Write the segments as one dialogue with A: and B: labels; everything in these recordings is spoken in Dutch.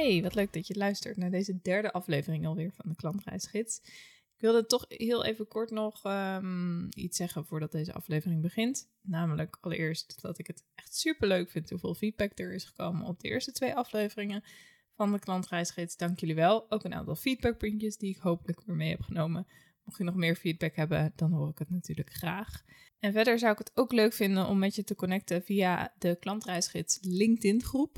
A: Hey, wat leuk dat je luistert naar deze derde aflevering alweer van de Klantreisgids. Ik wilde toch heel even kort nog um, iets zeggen voordat deze aflevering begint. Namelijk allereerst dat ik het echt super leuk vind hoeveel feedback er is gekomen op de eerste twee afleveringen van de klantreisgids. Dank jullie wel. Ook een aantal feedbackpuntjes die ik hopelijk weer mee heb genomen. Mocht je nog meer feedback hebben, dan hoor ik het natuurlijk graag. En verder zou ik het ook leuk vinden om met je te connecten via de klantreisgids LinkedIn groep.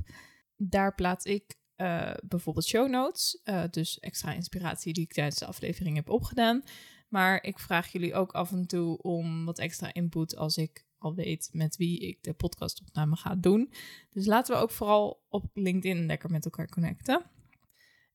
A: Daar plaats ik uh, bijvoorbeeld show notes, uh, dus extra inspiratie die ik tijdens de aflevering heb opgedaan. Maar ik vraag jullie ook af en toe om wat extra input als ik al weet met wie ik de podcastopname ga doen. Dus laten we ook vooral op LinkedIn lekker met elkaar connecten.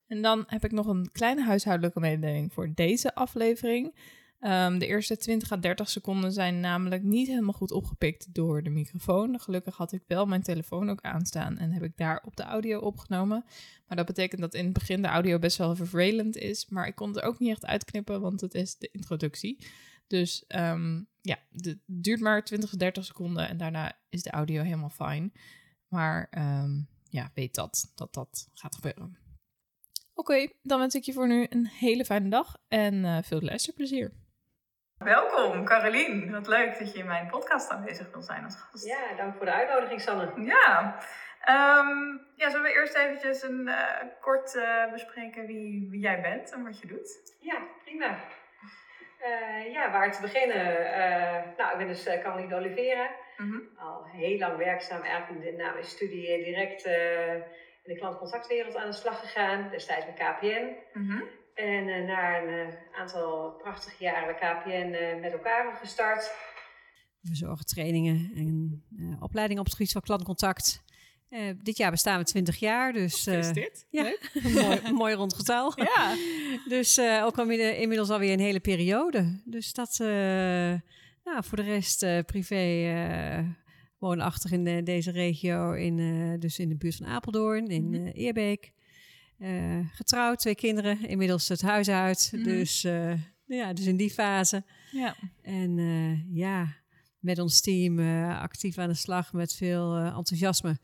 A: En dan heb ik nog een kleine huishoudelijke mededeling voor deze aflevering. Um, de eerste 20 à 30 seconden zijn namelijk niet helemaal goed opgepikt door de microfoon. Gelukkig had ik wel mijn telefoon ook aanstaan en heb ik daar op de audio opgenomen. Maar dat betekent dat in het begin de audio best wel vervelend is. Maar ik kon het er ook niet echt uitknippen, want het is de introductie. Dus um, ja, het duurt maar 20 à 30 seconden en daarna is de audio helemaal fijn. Maar um, ja, weet dat, dat dat gaat gebeuren. Oké, dan wens ik je voor nu een hele fijne dag en uh, veel luisterplezier. Welkom, Carolien. Wat leuk dat je in mijn podcast aanwezig wil zijn als gast.
B: Ja, dank voor de uitnodiging, Sanne.
A: Ja, um, ja zullen we eerst eventjes een uh, kort uh, bespreken wie, wie, jij bent en wat je doet?
B: Ja, prima. Uh, ja, waar te beginnen? nou, ik ben dus Caroline Olivera. Mm -hmm. Al heel lang werkzaam, eigenlijk na mijn studie direct in de klantcontactwereld aan de slag gegaan. Destijds bij KPN. Mm -hmm. En uh, na een uh, aantal prachtige jaren bij KPN uh, met elkaar gestart.
C: We verzorgen trainingen en opleidingen op het gebied van klantcontact. dit jaar bestaan we 20 jaar, dus
A: is dit?
C: Ja, mooi, mooi rond getal.
A: Ja.
C: dus ook al inmiddels alweer een hele periode. Dus dat, nou, voor de rest privé woonachtig in deze regio, in, dus in de buurt van Apeldoorn, in uh, Eerbeek. Uh, getrouwd, twee kinderen, inmiddels het huis uit. Mm -hmm. Dus, uh, ja, dus in die fase.
A: Ja.
C: En uh, ja, met ons team actief aan de slag met veel enthousiasme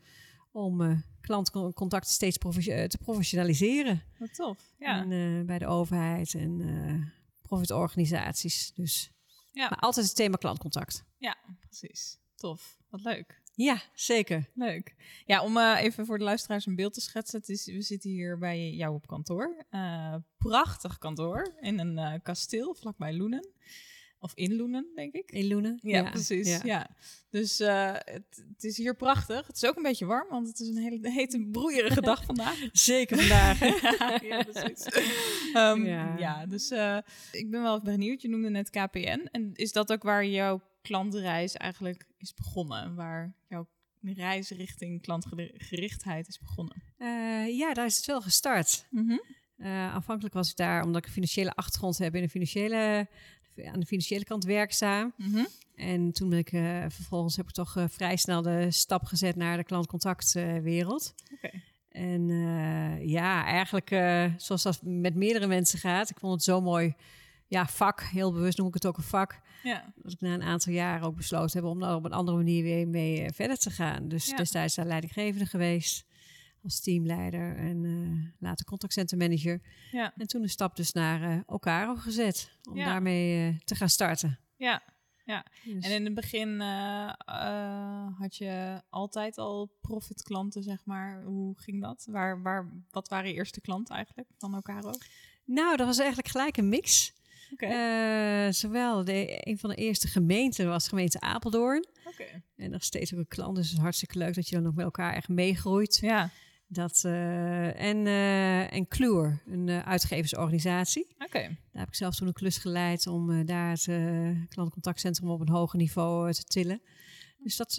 C: om klantcontacten steeds profe te professionaliseren.
A: Wat tof, ja.
C: En, bij de overheid en profitorganisaties. Dus, ja. Maar altijd het thema klantcontact.
A: Ja, precies. Tof, wat leuk.
C: Ja, zeker.
A: Leuk. Ja, om uh, even voor de luisteraars een beeld te schetsen. Het is, we zitten hier bij jou op kantoor. Uh, prachtig kantoor in een uh, kasteel vlakbij Loenen. Of in Loenen, denk ik.
C: In Loenen?
A: Ja, ja. precies. Ja. ja. Dus het, het, is hier prachtig. Het is ook een beetje warm, want het is een hele hete, broeierige dag vandaag.
C: Zeker vandaag.
A: ja, precies. Um, ja. ja. dus ik ben wel benieuwd. Je noemde net KPN. En is dat ook waar jouw klantreis eigenlijk is begonnen? Waar jouw reis richting klantgerichtheid is begonnen?
C: Uh, ja, daar is het wel gestart. Mm -hmm. uh, aanvankelijk was ik daar, omdat ik een financiële achtergrond heb, in de financiële, aan de financiële kant werkzaam. Mm -hmm. En toen ben ik uh, vervolgens heb ik toch vrij snel de stap gezet naar de klantcontactwereld.
A: Okay.
C: En ja, eigenlijk zoals dat met meerdere mensen gaat. Ik vond het zo mooi ja, vak, heel bewust noem ik het ook een vak.
A: Ja.
C: Dat ik na een aantal jaren ook besloten heb om daar op een andere manier weer mee uh, verder te gaan. Dus
A: ja.
C: destijds daar leidinggevende geweest als teamleider en uh, later contactcenter manager.
A: Ja.
C: En toen een stap dus naar uh, Okaro gezet om ja. daarmee te gaan starten.
A: Ja, ja. Dus. En in het begin had je altijd al profit klanten, zeg maar. Hoe ging dat? Waar, waar, wat waren je eerste klanten eigenlijk van Okaro?
C: Nou, dat was eigenlijk gelijk een mix.
A: Okay.
C: Uh, zowel de, een van de eerste gemeenten was gemeente Apeldoorn.
A: Okay.
C: En nog steeds ook een klant, dus het is hartstikke leuk dat je dan nog met elkaar echt meegroeit.
A: Ja.
C: Dat, uh, en, uh, en een uh, uitgeversorganisatie.
A: Oké.
C: Daar heb ik zelf toen een klus geleid om daar het klantcontactcentrum op een hoger niveau te tillen. Dus dat,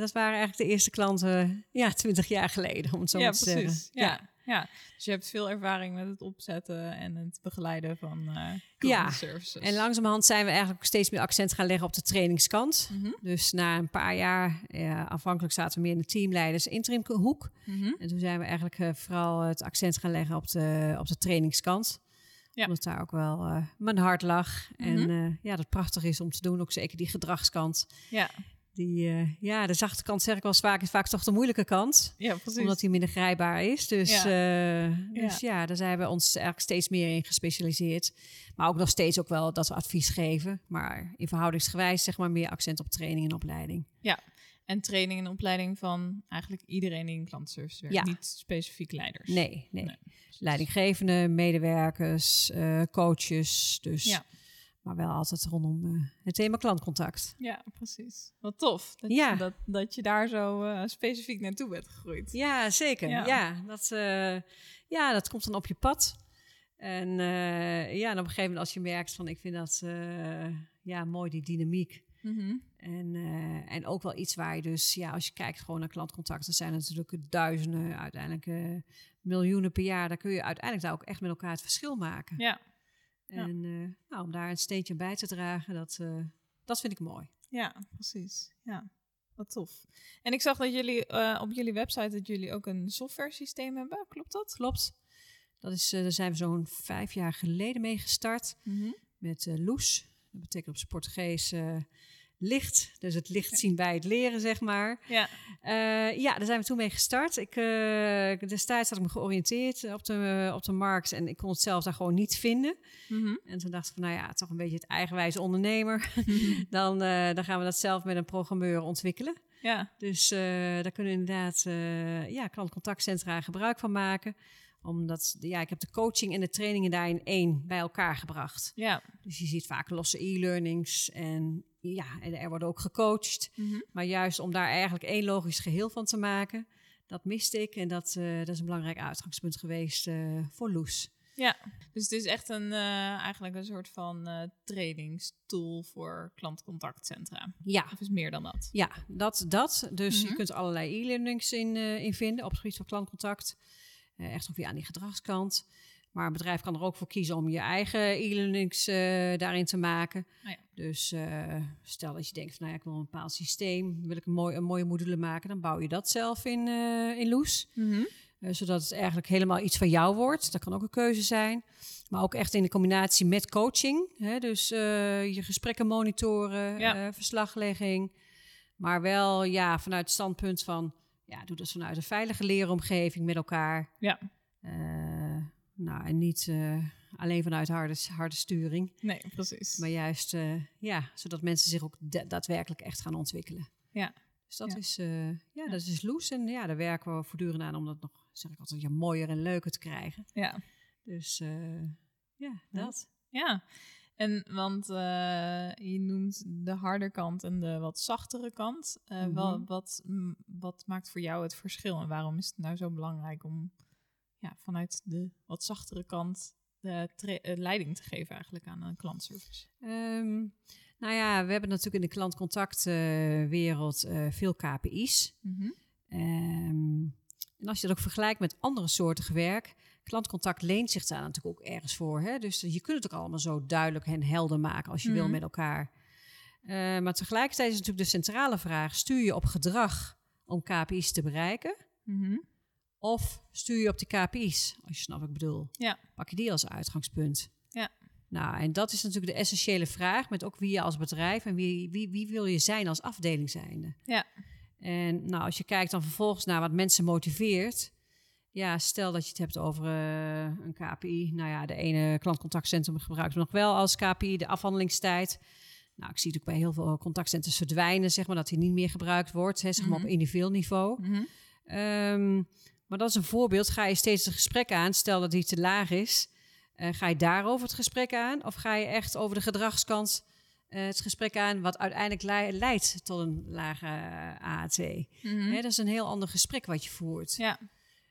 C: dat waren eigenlijk de eerste klanten, ja, twintig jaar geleden, om het zo
A: ja,
C: maar te
A: precies.
C: zeggen.
A: Ja. ja. Ja, dus je hebt veel ervaring met het opzetten en het begeleiden van uh,
C: ja.
A: services.
C: En langzamerhand zijn we eigenlijk steeds meer accent gaan leggen op de trainingskant.
A: Mhm.
C: Dus na een paar jaar, ja, afhankelijk zaten we meer in de teamleiders interimhoek.
A: Mhm.
C: En toen zijn we eigenlijk uh, vooral het accent gaan leggen op de, op de trainingskant.
A: Ja.
C: Omdat daar ook wel uh, mijn hart lag.
A: Mhm.
C: En ja, dat prachtig is om te doen. Ook zeker die gedragskant.
A: Ja.
C: Die, uh, ja, de zachte kant zeg ik wel eens vaak, is vaak toch de moeilijke kant.
A: Ja, precies.
C: Omdat die minder grijpbaar is. Dus
A: Ja.
C: uh, dus ja. ja daar zijn we ons eigenlijk steeds meer in gespecialiseerd. Maar ook nog steeds ook wel dat we advies geven. Maar in verhoudingsgewijs zeg maar meer accent op training en opleiding.
A: Ja, en training en opleiding van eigenlijk iedereen die in klantenservice werkt.
C: Ja.
A: Niet specifiek leiders.
C: Nee, nee.
A: Nee.
C: Leidinggevende, medewerkers, uh, coaches. Dus,
A: Ja.
C: Maar wel altijd rondom uh, het thema klantcontact.
A: Ja, precies. Wat tof. Dat,
C: Ja.
A: je, dat, dat je daar zo uh, specifiek naartoe bent gegroeid.
C: Ja, zeker.
A: Ja.
C: Ja, dat, uh, ja, dat komt dan op je pad. En ja, en op een gegeven moment als je merkt van ik vind dat ja, mooi, die dynamiek.
A: Mhm.
C: En, en ook wel iets waar je dus, ja, als je kijkt gewoon naar klantcontacten, zijn er natuurlijk duizenden, uiteindelijk miljoenen per jaar. Daar kun je uiteindelijk daar ook echt met elkaar het verschil maken.
A: Ja.
C: En uh, nou, om daar een steentje bij te dragen, dat, uh, dat vind ik mooi.
A: Ja, precies. Ja, wat tof. En ik zag dat jullie uh, op jullie website dat jullie ook een software systeem hebben. Klopt dat?
C: Klopt. Dat is, daar zijn we zo'n vijf jaar geleden mee gestart
A: Mm -hmm.
C: met Loes. Dat betekent op zijn Portugees licht. Dus het licht zien bij het leren, zeg maar.
A: Ja,
C: uh, ja daar zijn we toen mee gestart. Ik, uh, destijds had ik me georiënteerd op de, op de markt en ik kon het zelf daar gewoon niet vinden.
A: Mm -hmm.
C: En toen dacht ik van, nou ja, toch een beetje het eigenwijze ondernemer. Mm -hmm. dan, uh, dan gaan we dat zelf met een programmeur ontwikkelen.
A: Ja.
C: Dus daar kunnen inderdaad ja, klantcontactcentra gebruik van maken omdat, ja, ik heb de coaching en de trainingen daarin één bij elkaar gebracht.
A: Ja.
C: Dus je ziet vaak losse e-learnings en ja, en er wordt ook gecoacht.
A: Mm -hmm.
C: Maar juist om daar eigenlijk één logisch geheel van te maken, dat miste ik. En dat, uh, dat is een belangrijk uitgangspunt geweest uh, voor Loes.
A: Ja, dus het is echt een, uh, eigenlijk een soort van uh, trainingstool voor klantcontactcentra.
C: Ja.
A: Of is meer dan dat?
C: Ja, dat. dat. Dus
A: Mhm.
C: mm -hmm. je kunt allerlei e-learnings in, uh, in vinden op het gebied van klantcontact. Uh, echt ook weer aan die gedragskant. Maar een bedrijf kan er ook voor kiezen om je eigen e-learnings uh, daarin te maken.
A: Oh ja.
C: Dus uh, stel dat je denkt, van, nou ja, ik wil een bepaald systeem, wil ik een, mooi, een mooie module maken, dan bouw je dat zelf in, uh, in Loes.
A: Mm -hmm.
C: zodat het eigenlijk helemaal iets van jou wordt. Dat kan ook een keuze zijn. Maar ook echt in de combinatie met coaching. Hè? Dus je gesprekken monitoren,
A: Ja.
C: verslaglegging. Maar wel ja, vanuit het standpunt van, ja, doe dat vanuit een veilige leeromgeving met elkaar.
A: Ja.
C: Nou, en niet uh, alleen vanuit harde, harde sturing.
A: Nee, precies.
C: Maar juist, uh, ja, zodat mensen zich ook daadwerkelijk echt gaan ontwikkelen.
A: Ja.
C: Dus dat
A: Ja.
C: is, uh, ja, dat is loes. En ja, daar werken we voortdurend aan om dat nog, zeg ik altijd, ja, mooier en leuker te krijgen.
A: Ja.
C: Dus ja, dat.
A: Ja. En want je noemt de harde kant en de wat zachtere kant.
C: Mm -hmm.
A: wel, wat, wat maakt voor jou het verschil en waarom is het nou zo belangrijk om ja, vanuit de wat zachtere kant de uh, leiding te geven eigenlijk aan een klantservice?
C: Um, nou ja, we hebben natuurlijk in de klantcontactwereld uh, veel KPI's.
A: Mm -hmm.
C: um, en als je dat ook vergelijkt met andere soorten werk, klantcontact leent zich daar natuurlijk ook ergens voor. Hè? Dus je kunt het ook allemaal zo duidelijk en helder maken als je
A: Mhm.
C: mm -hmm. wil met elkaar. Uh, maar tegelijkertijd is natuurlijk de centrale vraag: stuur je op gedrag om KPI's te bereiken?
A: Mm -hmm.
C: Of stuur je op die KPI's, als je snapt wat ik bedoel.
A: Ja.
C: Pak je die als uitgangspunt.
A: Ja.
C: Nou, en dat is natuurlijk de essentiële vraag met ook wie je als bedrijf en wie, wie, wie wil je zijn als afdeling zijnde.
A: Ja.
C: En nou, als je kijkt dan vervolgens naar wat mensen motiveert. Ja, stel dat je het hebt over uh, een KPI. Nou ja, de ene klantcontactcentrum gebruikt nog wel als KPI de afhandelingstijd. Nou, ik zie het ook bij heel veel contactcenters verdwijnen, zeg maar, dat die niet meer gebruikt wordt, hè, zeg maar
A: Mhm.
C: op individueel niveau.
A: Mm -hmm.
C: Um, maar dat is een voorbeeld. Ga je steeds het gesprek aan, stel dat die te laag is. Uh, ga je daarover het gesprek aan? Of ga je echt over de gedragskant uh, het gesprek aan, wat uiteindelijk le leidt tot een lage AAT?
A: Mm -hmm.
C: Hè, dat is een heel ander gesprek wat je voert.
A: Ja.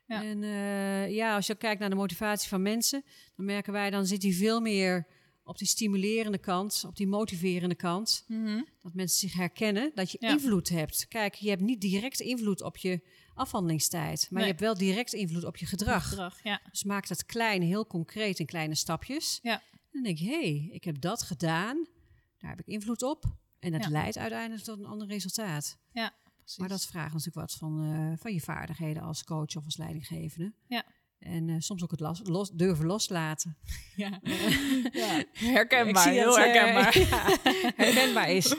C: Ja. En uh, ja, als je kijkt naar de motivatie van mensen, dan merken wij dan zit die veel meer op die stimulerende kant, op die motiverende kant. Mm Dat mensen zich herkennen, dat je invloed hebt. Kijk, je hebt niet direct invloed op je afhandelingstijd, maar je hebt wel direct invloed op je gedrag. gedrag ja. Dus maak dat klein, heel concreet in kleine stapjes. Ja. dan denk je, hé, hey, ik heb dat gedaan, daar heb ik invloed op. En dat leidt uiteindelijk tot een ander resultaat. Ja. Maar dat vraagt natuurlijk wat van, uh, van je vaardigheden als coach of als leidinggevende. Ja. En uh, soms ook het los, los, durven loslaten. Ja.
A: ja. Herkenbaar, heel het, herkenbaar. Uh,
C: ja, herkenbaar is.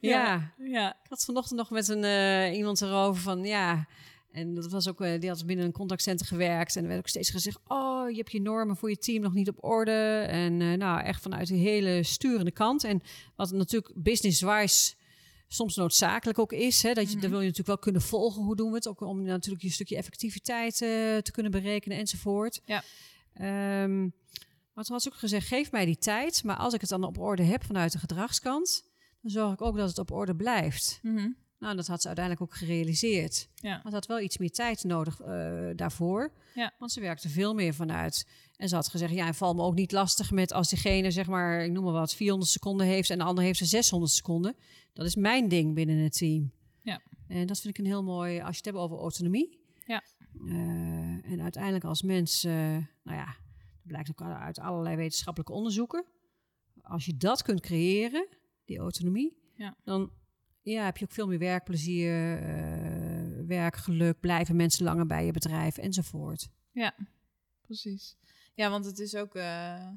C: Ja. ja. Ik had vanochtend nog met een, uh, iemand erover van, ja... En dat was ook, die had binnen een contactcenter gewerkt. En er werd ook steeds gezegd: Oh, je hebt je normen voor je team nog niet op orde. En nou, echt vanuit de hele sturende kant. En wat natuurlijk business-wise soms noodzakelijk ook is. Hè, dat je, mm Dan wil je natuurlijk wel kunnen volgen hoe doen we het. Ook om natuurlijk je stukje effectiviteit uh, te kunnen berekenen enzovoort. Ja. Um, maar toen had ze ook gezegd, geef mij die tijd. Maar als ik het dan op orde heb vanuit de gedragskant... dan zorg ik ook dat het op orde blijft. Mm -hmm. Nou, dat had ze uiteindelijk ook gerealiseerd. Ja. Maar ze had wel iets meer tijd nodig uh, daarvoor. Ja. Want ze werkte veel meer vanuit. En ze had gezegd, ja, en val me ook niet lastig met als diegene, zeg maar, ik noem maar wat, 400 seconden heeft en de ander heeft ze 600 seconden. Dat is mijn ding binnen het team. Ja. En dat vind ik een heel mooi, als je het hebt over autonomie. Ja. Uh, en uiteindelijk als mens, uh, nou ja, dat blijkt ook uit allerlei wetenschappelijke onderzoeken. Als je dat kunt creëren, die autonomie, ja. dan ja, heb je ook veel meer werkplezier, uh, werkgeluk, blijven mensen langer bij je bedrijf enzovoort.
A: Ja, precies. Ja, want het is ook. Uh,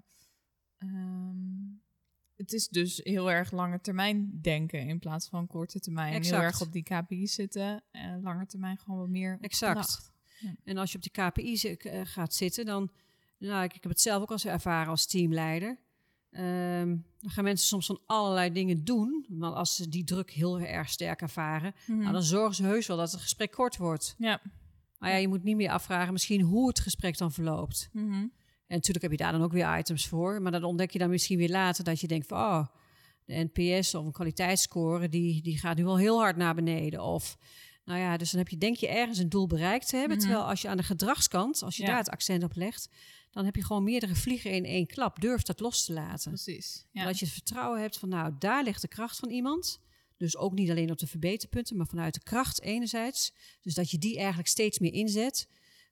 A: um, het is dus heel erg lange termijn denken in plaats van korte termijn. Exact. Heel erg op die KPI zitten en lange termijn gewoon wat meer.
C: Exact. Ja. En als je op die KPI uh, gaat zitten, dan. Nou, ik, ik, heb het zelf ook al ervaren als teamleider. Um, dan gaan mensen soms van allerlei dingen doen. Maar als ze die druk heel erg sterk ervaren, mm -hmm. nou, dan zorgen ze heus wel dat het gesprek kort wordt. Ja. Maar ja, je moet niet meer afvragen misschien hoe het gesprek dan verloopt. Mm -hmm. En natuurlijk heb je daar dan ook weer items voor. Maar dan ontdek je dan misschien weer later dat je denkt van... oh, de NPS of een kwaliteitsscore, die, die gaat nu wel heel hard naar beneden. Of, nou ja, dus dan heb je, denk je ergens een doel bereikt te hebben. Mm -hmm. Terwijl als je aan de gedragskant, als je ja. daar het accent op legt dan heb je gewoon meerdere vliegen in één klap. Durf dat los te laten. Precies. Ja. Dat je het vertrouwen hebt van, nou, daar ligt de kracht van iemand. Dus ook niet alleen op de verbeterpunten, maar vanuit de kracht enerzijds. Dus dat je die eigenlijk steeds meer inzet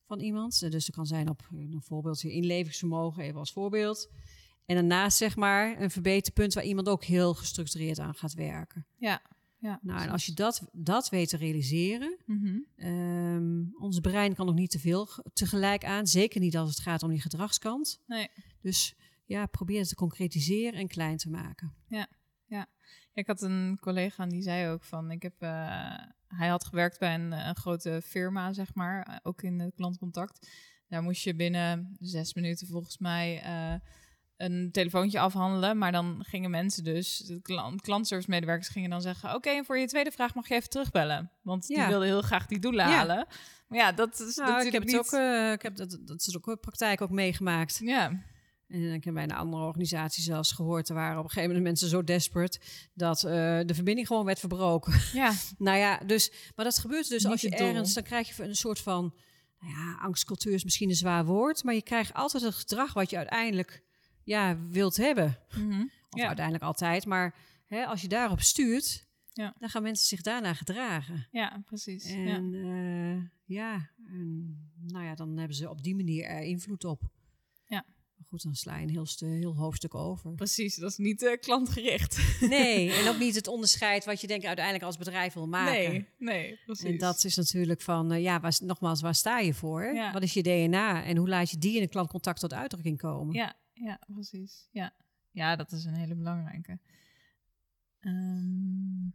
C: van iemand. Dus dat kan zijn op een voorbeeld je inlevingsvermogen, even als voorbeeld. En daarnaast zeg maar een verbeterpunt waar iemand ook heel gestructureerd aan gaat werken. Ja, ja, nou, en als je dat, dat weet te realiseren, mm -hmm. ons brein kan nog niet te veel tegelijk aan. Zeker niet als het gaat om die gedragskant. Nee. Dus ja, probeer het te concretiseren en klein te maken.
A: Ja, ja. Ik had een collega en die zei ook van, ik heb, uh, hij had gewerkt bij een, een, grote firma, zeg maar, eh, ook in het klantcontact. Daar moest je binnen zes minuten volgens mij uh, een telefoontje afhandelen. Maar dan gingen mensen dus, de klant, klantservice medewerkers gingen dan zeggen... oké, en voor je tweede vraag mag je even terugbellen. Want die wilden heel graag die doelen halen. Maar ja, dat is
C: nou, ik heb het ook, uh, ik heb dat, dat is ook in praktijk ook meegemaakt. Ja. En ik heb bij een andere organisatie zelfs gehoord... er waren op een gegeven moment mensen zo desperate... dat uh, de verbinding gewoon werd verbroken. Ja. nou ja, dus... Maar dat gebeurt dus als je ergens... dan krijg je een soort van... Nou ja, angstcultuur is misschien een zwaar woord... maar je krijgt altijd het gedrag wat je uiteindelijk ja, wilt hebben. Mm Of ja. uiteindelijk altijd. Maar hè, als je daarop stuurt, ja. dan gaan mensen zich daarna gedragen.
A: Ja, precies.
C: En ja, uh, ja en, nou ja, dan hebben ze op die manier er invloed op. Ja. Goed, dan sla je een heel, heel hoofdstuk over.
A: Precies, dat is niet uh, klantgericht.
C: Nee, en ook niet het onderscheid wat je denkt uiteindelijk als bedrijf wil maken.
A: Nee, nee, precies.
C: En dat is natuurlijk van, uh, ja, waar, nogmaals, waar sta je voor? Ja. Wat is je DNA en hoe laat je die in een klantcontact tot uitdrukking komen?
A: Ja, ja, precies. Ja. ja, dat is een hele belangrijke. Um,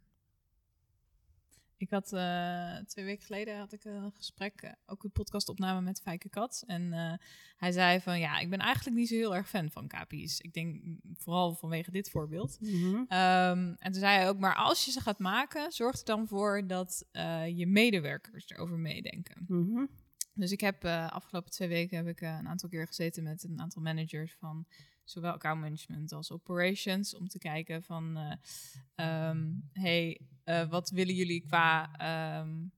A: ik had uh, twee weken geleden had ik een gesprek, uh, ook een podcastopname met Fijke Kat. En uh, hij zei van ja, ik ben eigenlijk niet zo heel erg fan van KPI's. Ik denk vooral vanwege dit voorbeeld. Mm -hmm. um, en toen zei hij ook, maar als je ze gaat maken, zorg er dan voor dat je medewerkers erover meedenken. Mm -hmm. Dus ik heb afgelopen twee weken heb ik een aantal keer gezeten met een aantal managers van zowel account management als operations om te kijken van uh, um, hey, wat willen jullie qua um,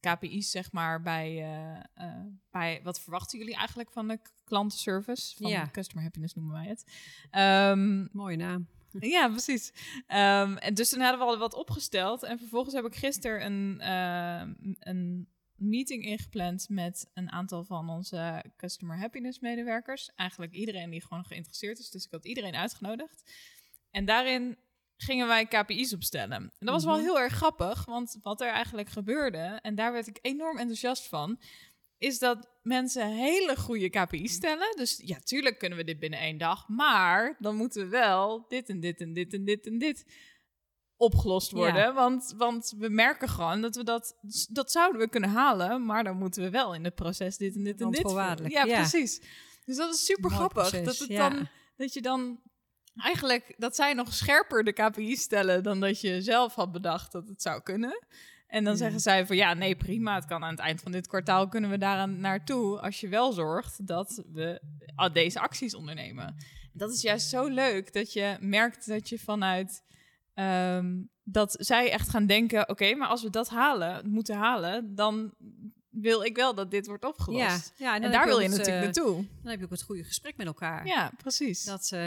A: KPI's, zeg maar, bij, uh, uh, bij wat verwachten jullie eigenlijk van de klantenservice? Van
C: Ja.
A: customer happiness noemen wij het. Ehm,
C: Mooie naam.
A: ja, precies. Ehm, en dus toen hadden we al wat opgesteld. En vervolgens heb ik gisteren een, eh, een meeting ingepland met een aantal van onze customer happiness medewerkers. Eigenlijk iedereen die gewoon geïnteresseerd is. Dus ik had iedereen uitgenodigd. En daarin gingen wij KPI's opstellen. En dat was wel
C: Mhm.
A: heel erg grappig, want wat er eigenlijk gebeurde, en daar werd ik enorm enthousiast van, is dat mensen hele goede KPI's stellen. Dus ja, tuurlijk kunnen we dit binnen één dag, maar dan moeten we wel dit en dit en dit en dit en dit opgelost worden.
C: Ja.
A: Want, want we merken gewoon dat we dat, dat zouden we kunnen halen, maar dan moeten we wel in het proces dit en dit en dit. Ja,
C: ja.
A: precies. Dus dat is super grappig.
C: proces,
A: dat, het
C: ja.
A: dan, dat je dan eigenlijk dat zij nog scherper de KPI's stellen dan dat je zelf had bedacht dat het zou kunnen. En dan
C: Ja.
A: zeggen zij van ja, nee, prima. Het kan aan het eind van dit kwartaal kunnen we daaraan naartoe. Als je wel zorgt dat we ah, deze acties ondernemen. Dat is juist zo leuk dat je merkt dat je vanuit ehm, dat zij echt gaan denken: oké, maar als we dat halen, moeten halen, dan wil ik wel dat dit wordt opgelost.
C: Ja, ja
A: en daar wil je
C: het,
A: natuurlijk
C: eh,
A: naartoe.
C: Dan heb je ook het goede gesprek met elkaar.
A: Ja, precies.
C: Dat, eh,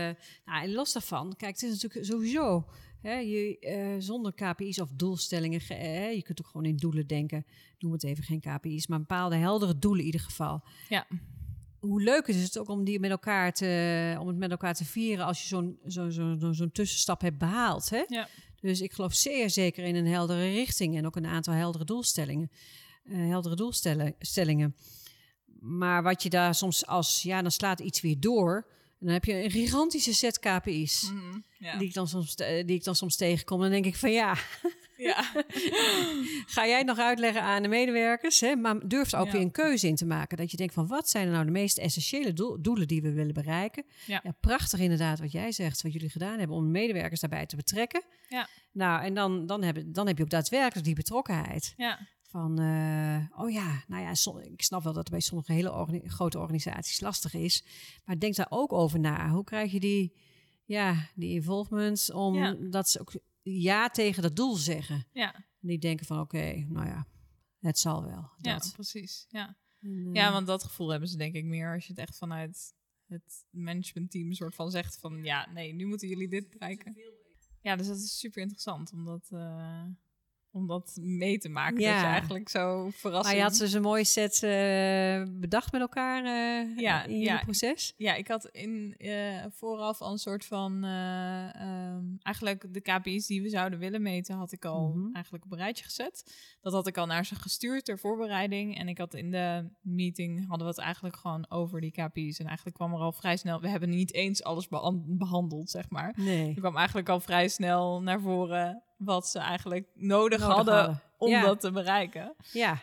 C: nou, en los daarvan, kijk, het is natuurlijk sowieso, hè, je, eh, zonder KPI's of doelstellingen, ge- eh, je kunt ook gewoon in doelen denken, noem het even geen KPI's, maar bepaalde heldere doelen in ieder geval.
A: Ja.
C: Hoe leuk is het ook om, die met elkaar te, om het met elkaar te vieren als je zo'n zo, zo, zo, zo'n tussenstap hebt behaald. Hè?
A: Ja.
C: Dus ik geloof zeer zeker in een heldere richting en ook een aantal heldere doelstellingen. eh, heldere doelstellingen. Maar wat je daar soms als, ja, dan slaat iets weer door. En dan heb je een gigantische set KPI's.
A: Mhm, ja.
C: Die, ik dan soms, eh, die ik dan soms tegenkom. Dan denk ik van ja,
A: ja.
C: ga jij het nog uitleggen aan de medewerkers? Hè? Maar durf er ook
A: Ja.
C: weer een keuze in te maken. Dat je denkt van wat zijn er nou de meest essentiële doel- doelen die we willen bereiken?
A: Ja.
C: prachtig inderdaad wat jij zegt, wat jullie gedaan hebben om de medewerkers daarbij te betrekken.
A: Ja.
C: Nou, en dan, dan, heb, dan heb je ook daadwerkelijk die betrokkenheid.
A: ja.
C: Van, eh, oh ja, nou ja, som- ik snap wel dat het bij sommige hele organi- grote organisaties lastig is. Maar denk daar ook over na. Hoe krijg je die, ja, die involvement om
A: Ja.
C: dat ze ook ja tegen dat doel zeggen.
A: Ja.
C: En die denken van, oké, nou ja, het zal wel.
A: ja,
C: Dat.
A: precies. Ja.
C: En, eh,
A: ja, want dat gevoel hebben ze denk ik meer als je het echt vanuit het managementteam een soort van zegt van ja, nee, nu moeten jullie dit bereiken. Ja, dus dat is super interessant om dat, eh, om dat mee te maken. Dat
C: Ja.
A: je eigenlijk zo
C: Maar
A: verrassend...
C: je had dus een mooie set eh, bedacht met elkaar eh,
A: Ja,
C: in
A: ja.
C: proces.
A: Ja, ik had in, eh, vooraf al een soort van... eh, ehm, eigenlijk de KPI's die we zouden willen meten... had ik al
C: Mhm.
A: eigenlijk op een rijtje gezet. Dat had ik al naar ze gestuurd ter voorbereiding. En ik had in de meeting... hadden we het eigenlijk gewoon over die KPI's. En eigenlijk kwam er al vrij snel... We hebben niet eens alles behan- behandeld, zeg maar.
C: Nee.
A: Er kwam eigenlijk al vrij snel naar voren... wat ze eigenlijk nodig,
C: Nodig
A: hadden,
C: hadden.
A: om
C: Ja.
A: dat te bereiken.
C: Ja,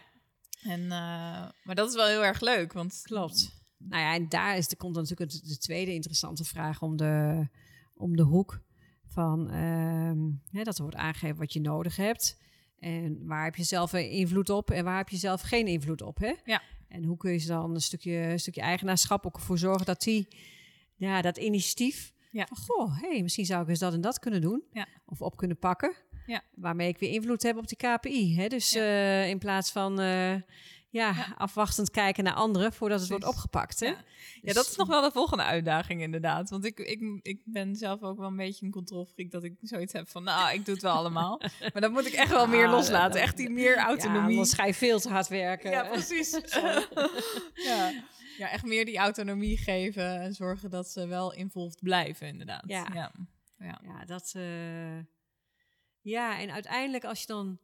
A: En, eh, maar dat is wel heel erg leuk, want...
C: klopt. Nou ja, en daar is, er komt dan natuurlijk de, de tweede interessante vraag om de, om de hoek. Van ehm, hè, dat er wordt aangegeven wat je nodig hebt. En waar heb je zelf invloed op en waar heb je zelf geen invloed op. Hè?
A: Ja.
C: En hoe kun je dan een stukje, een stukje eigenaarschap ook ervoor zorgen dat die, ja, dat initiatief.
A: Ja.
C: Van, goh, hey, misschien zou ik eens dat en dat kunnen doen.
A: Ja.
C: Of op kunnen pakken.
A: Ja.
C: Waarmee ik weer invloed heb op die KPI. Hè? Dus
A: Ja.
C: eh, in plaats van eh, ja,
A: Ja.
C: afwachtend kijken naar anderen voordat het wordt opgepakt. Hè?
A: Ja. Ja,
C: Dus-
A: dat is nog wel de volgende uitdaging inderdaad. Want ik, ik, ik ben zelf ook wel een beetje een controlfreak dat ik zoiets heb van, nou, ik doe het wel allemaal. Maar dan moet ik echt wel meer
C: Ah,
A: loslaten. Echt die meer
C: Ja,
A: autonomie.
C: anders ga je veel te hard werken.
A: Ja, precies. ja. ja, echt meer die autonomie geven en zorgen dat ze wel involved blijven inderdaad.
C: Ja.
A: ja. ja.
C: Ja, dat. eh, ja, en uiteindelijk als je dan.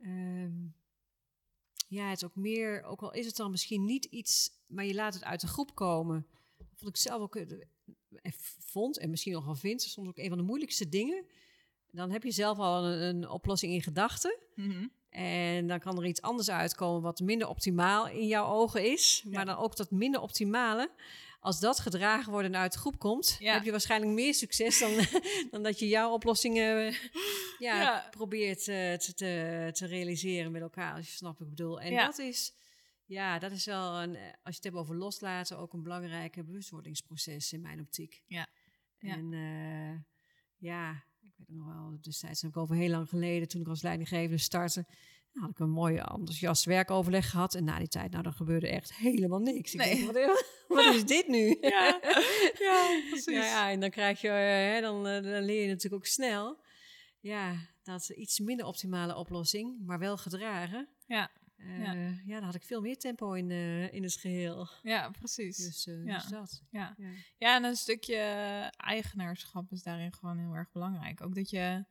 C: ehm, ja, het is ook meer, ook al is het dan misschien niet iets, maar je laat het uit de groep komen. Vond ik zelf ook, eh, vond en misschien nog wel vind, soms ook een van de moeilijkste dingen. Dan heb je zelf al een, een oplossing in gedachten.
A: Mhm.
C: En dan kan er iets anders uitkomen wat minder optimaal in jouw ogen is.
A: Ja.
C: Maar dan ook dat minder optimale. Als dat gedragen wordt en uit de groep komt,
A: Ja.
C: heb je waarschijnlijk meer succes dan, dan dat je jouw oplossingen ja,
A: Ja.
C: probeert eh, te, te, te realiseren met elkaar. Als je snapt wat ik bedoel. En dat is, ja, dat is wel een, eh, als je het hebt over loslaten, ook een belangrijke bewustwordingsproces in mijn optiek.
A: Ja.
C: En eh, ja, ik weet nog wel, destijds heb ik over heel lang geleden, toen ik als leidinggevende startte, Nou, had ik een mooi enthousiast werkoverleg gehad. En na die tijd, nou, dan gebeurde echt helemaal niks. Ik
A: Nee.
C: denk, wat, wat is dit nu?
A: Ja, ja precies.
C: Ja, ja, en dan krijg je, eh, hè, dan, eh, dan leer je natuurlijk ook snel. Ja, dat is iets minder optimale oplossing, maar wel gedragen.
A: Ja,
C: Eh,
A: Ja.
C: ja. dan had ik veel meer tempo in, in het geheel.
A: ja, precies.
C: Dus,
A: Ja.
C: dus dat.
A: Ja.
C: Ja.
A: Ja, en een stukje eigenaarschap is daarin gewoon heel erg belangrijk. Ook dat je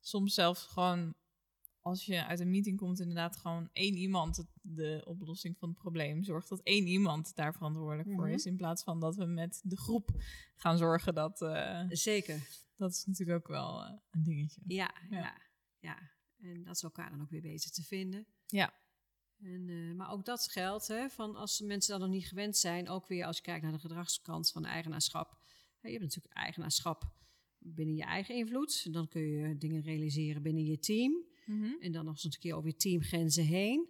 A: soms zelfs gewoon, als je uit een meeting komt, inderdaad gewoon één iemand het- de oplossing van het probleem zorgt. Dat één iemand daar verantwoordelijk voor
C: Mhm.
A: is. In plaats van dat we met de groep gaan zorgen dat. eh,
C: Zeker.
A: dat is natuurlijk ook wel eh, een dingetje.
C: Ja,
A: Ja.
C: ja. ja, En dat ze elkaar dan ook weer weten te vinden.
A: Ja.
C: En, eh, maar ook dat geldt, hè, van als mensen dat nog niet gewend zijn, ook weer als je kijkt naar de gedragskant van eigenaarschap. Hè, je hebt natuurlijk eigenaarschap binnen je eigen invloed. Dan kun je dingen realiseren binnen je team.
A: Mhm.
C: En dan nog eens een keer over je teamgrenzen heen.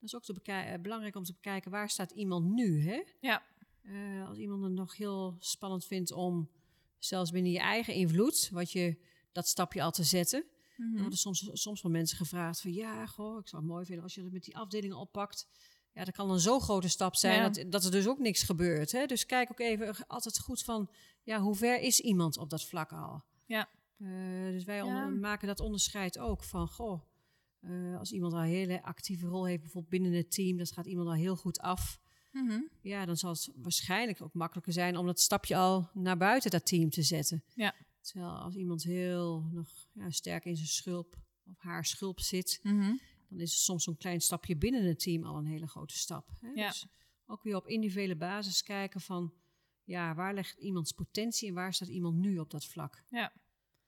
C: Dat is ook te eh, belangrijk om te bekijken, waar staat iemand nu? Hè?
A: Ja.
C: Eh, als iemand het nog heel spannend vindt om, zelfs binnen je eigen invloed, wat je, dat stapje al te zetten.
A: Mhm.
C: Er worden soms, soms van mensen gevraagd van, ja, goh, ik zou het mooi vinden als je het met die afdelingen oppakt. Ja, dat kan een zo grote stap zijn
A: Ja.
C: dat, dat er dus ook niks gebeurt. Hè? Dus kijk ook even altijd goed van, ja, hoe ver is iemand op dat vlak al?
A: Ja.
C: Eh, dus wij
A: Ja.
C: maken dat onderscheid ook van, goh, eh, als iemand al een hele actieve rol heeft, bijvoorbeeld binnen het team, dat gaat iemand al heel goed af.
A: Mhm.
C: Ja, dan zal het waarschijnlijk ook makkelijker zijn om dat stapje al naar buiten dat team te zetten.
A: Ja.
C: Terwijl als iemand heel nog ja, sterk in zijn schulp of haar schulp zit,
A: Mhm.
C: dan is soms zo'n klein stapje binnen het team al een hele grote stap. Hè?
A: Ja.
C: Dus ook weer op individuele basis kijken van, ja, waar ligt iemands potentie en waar staat iemand nu op dat vlak?
A: Ja.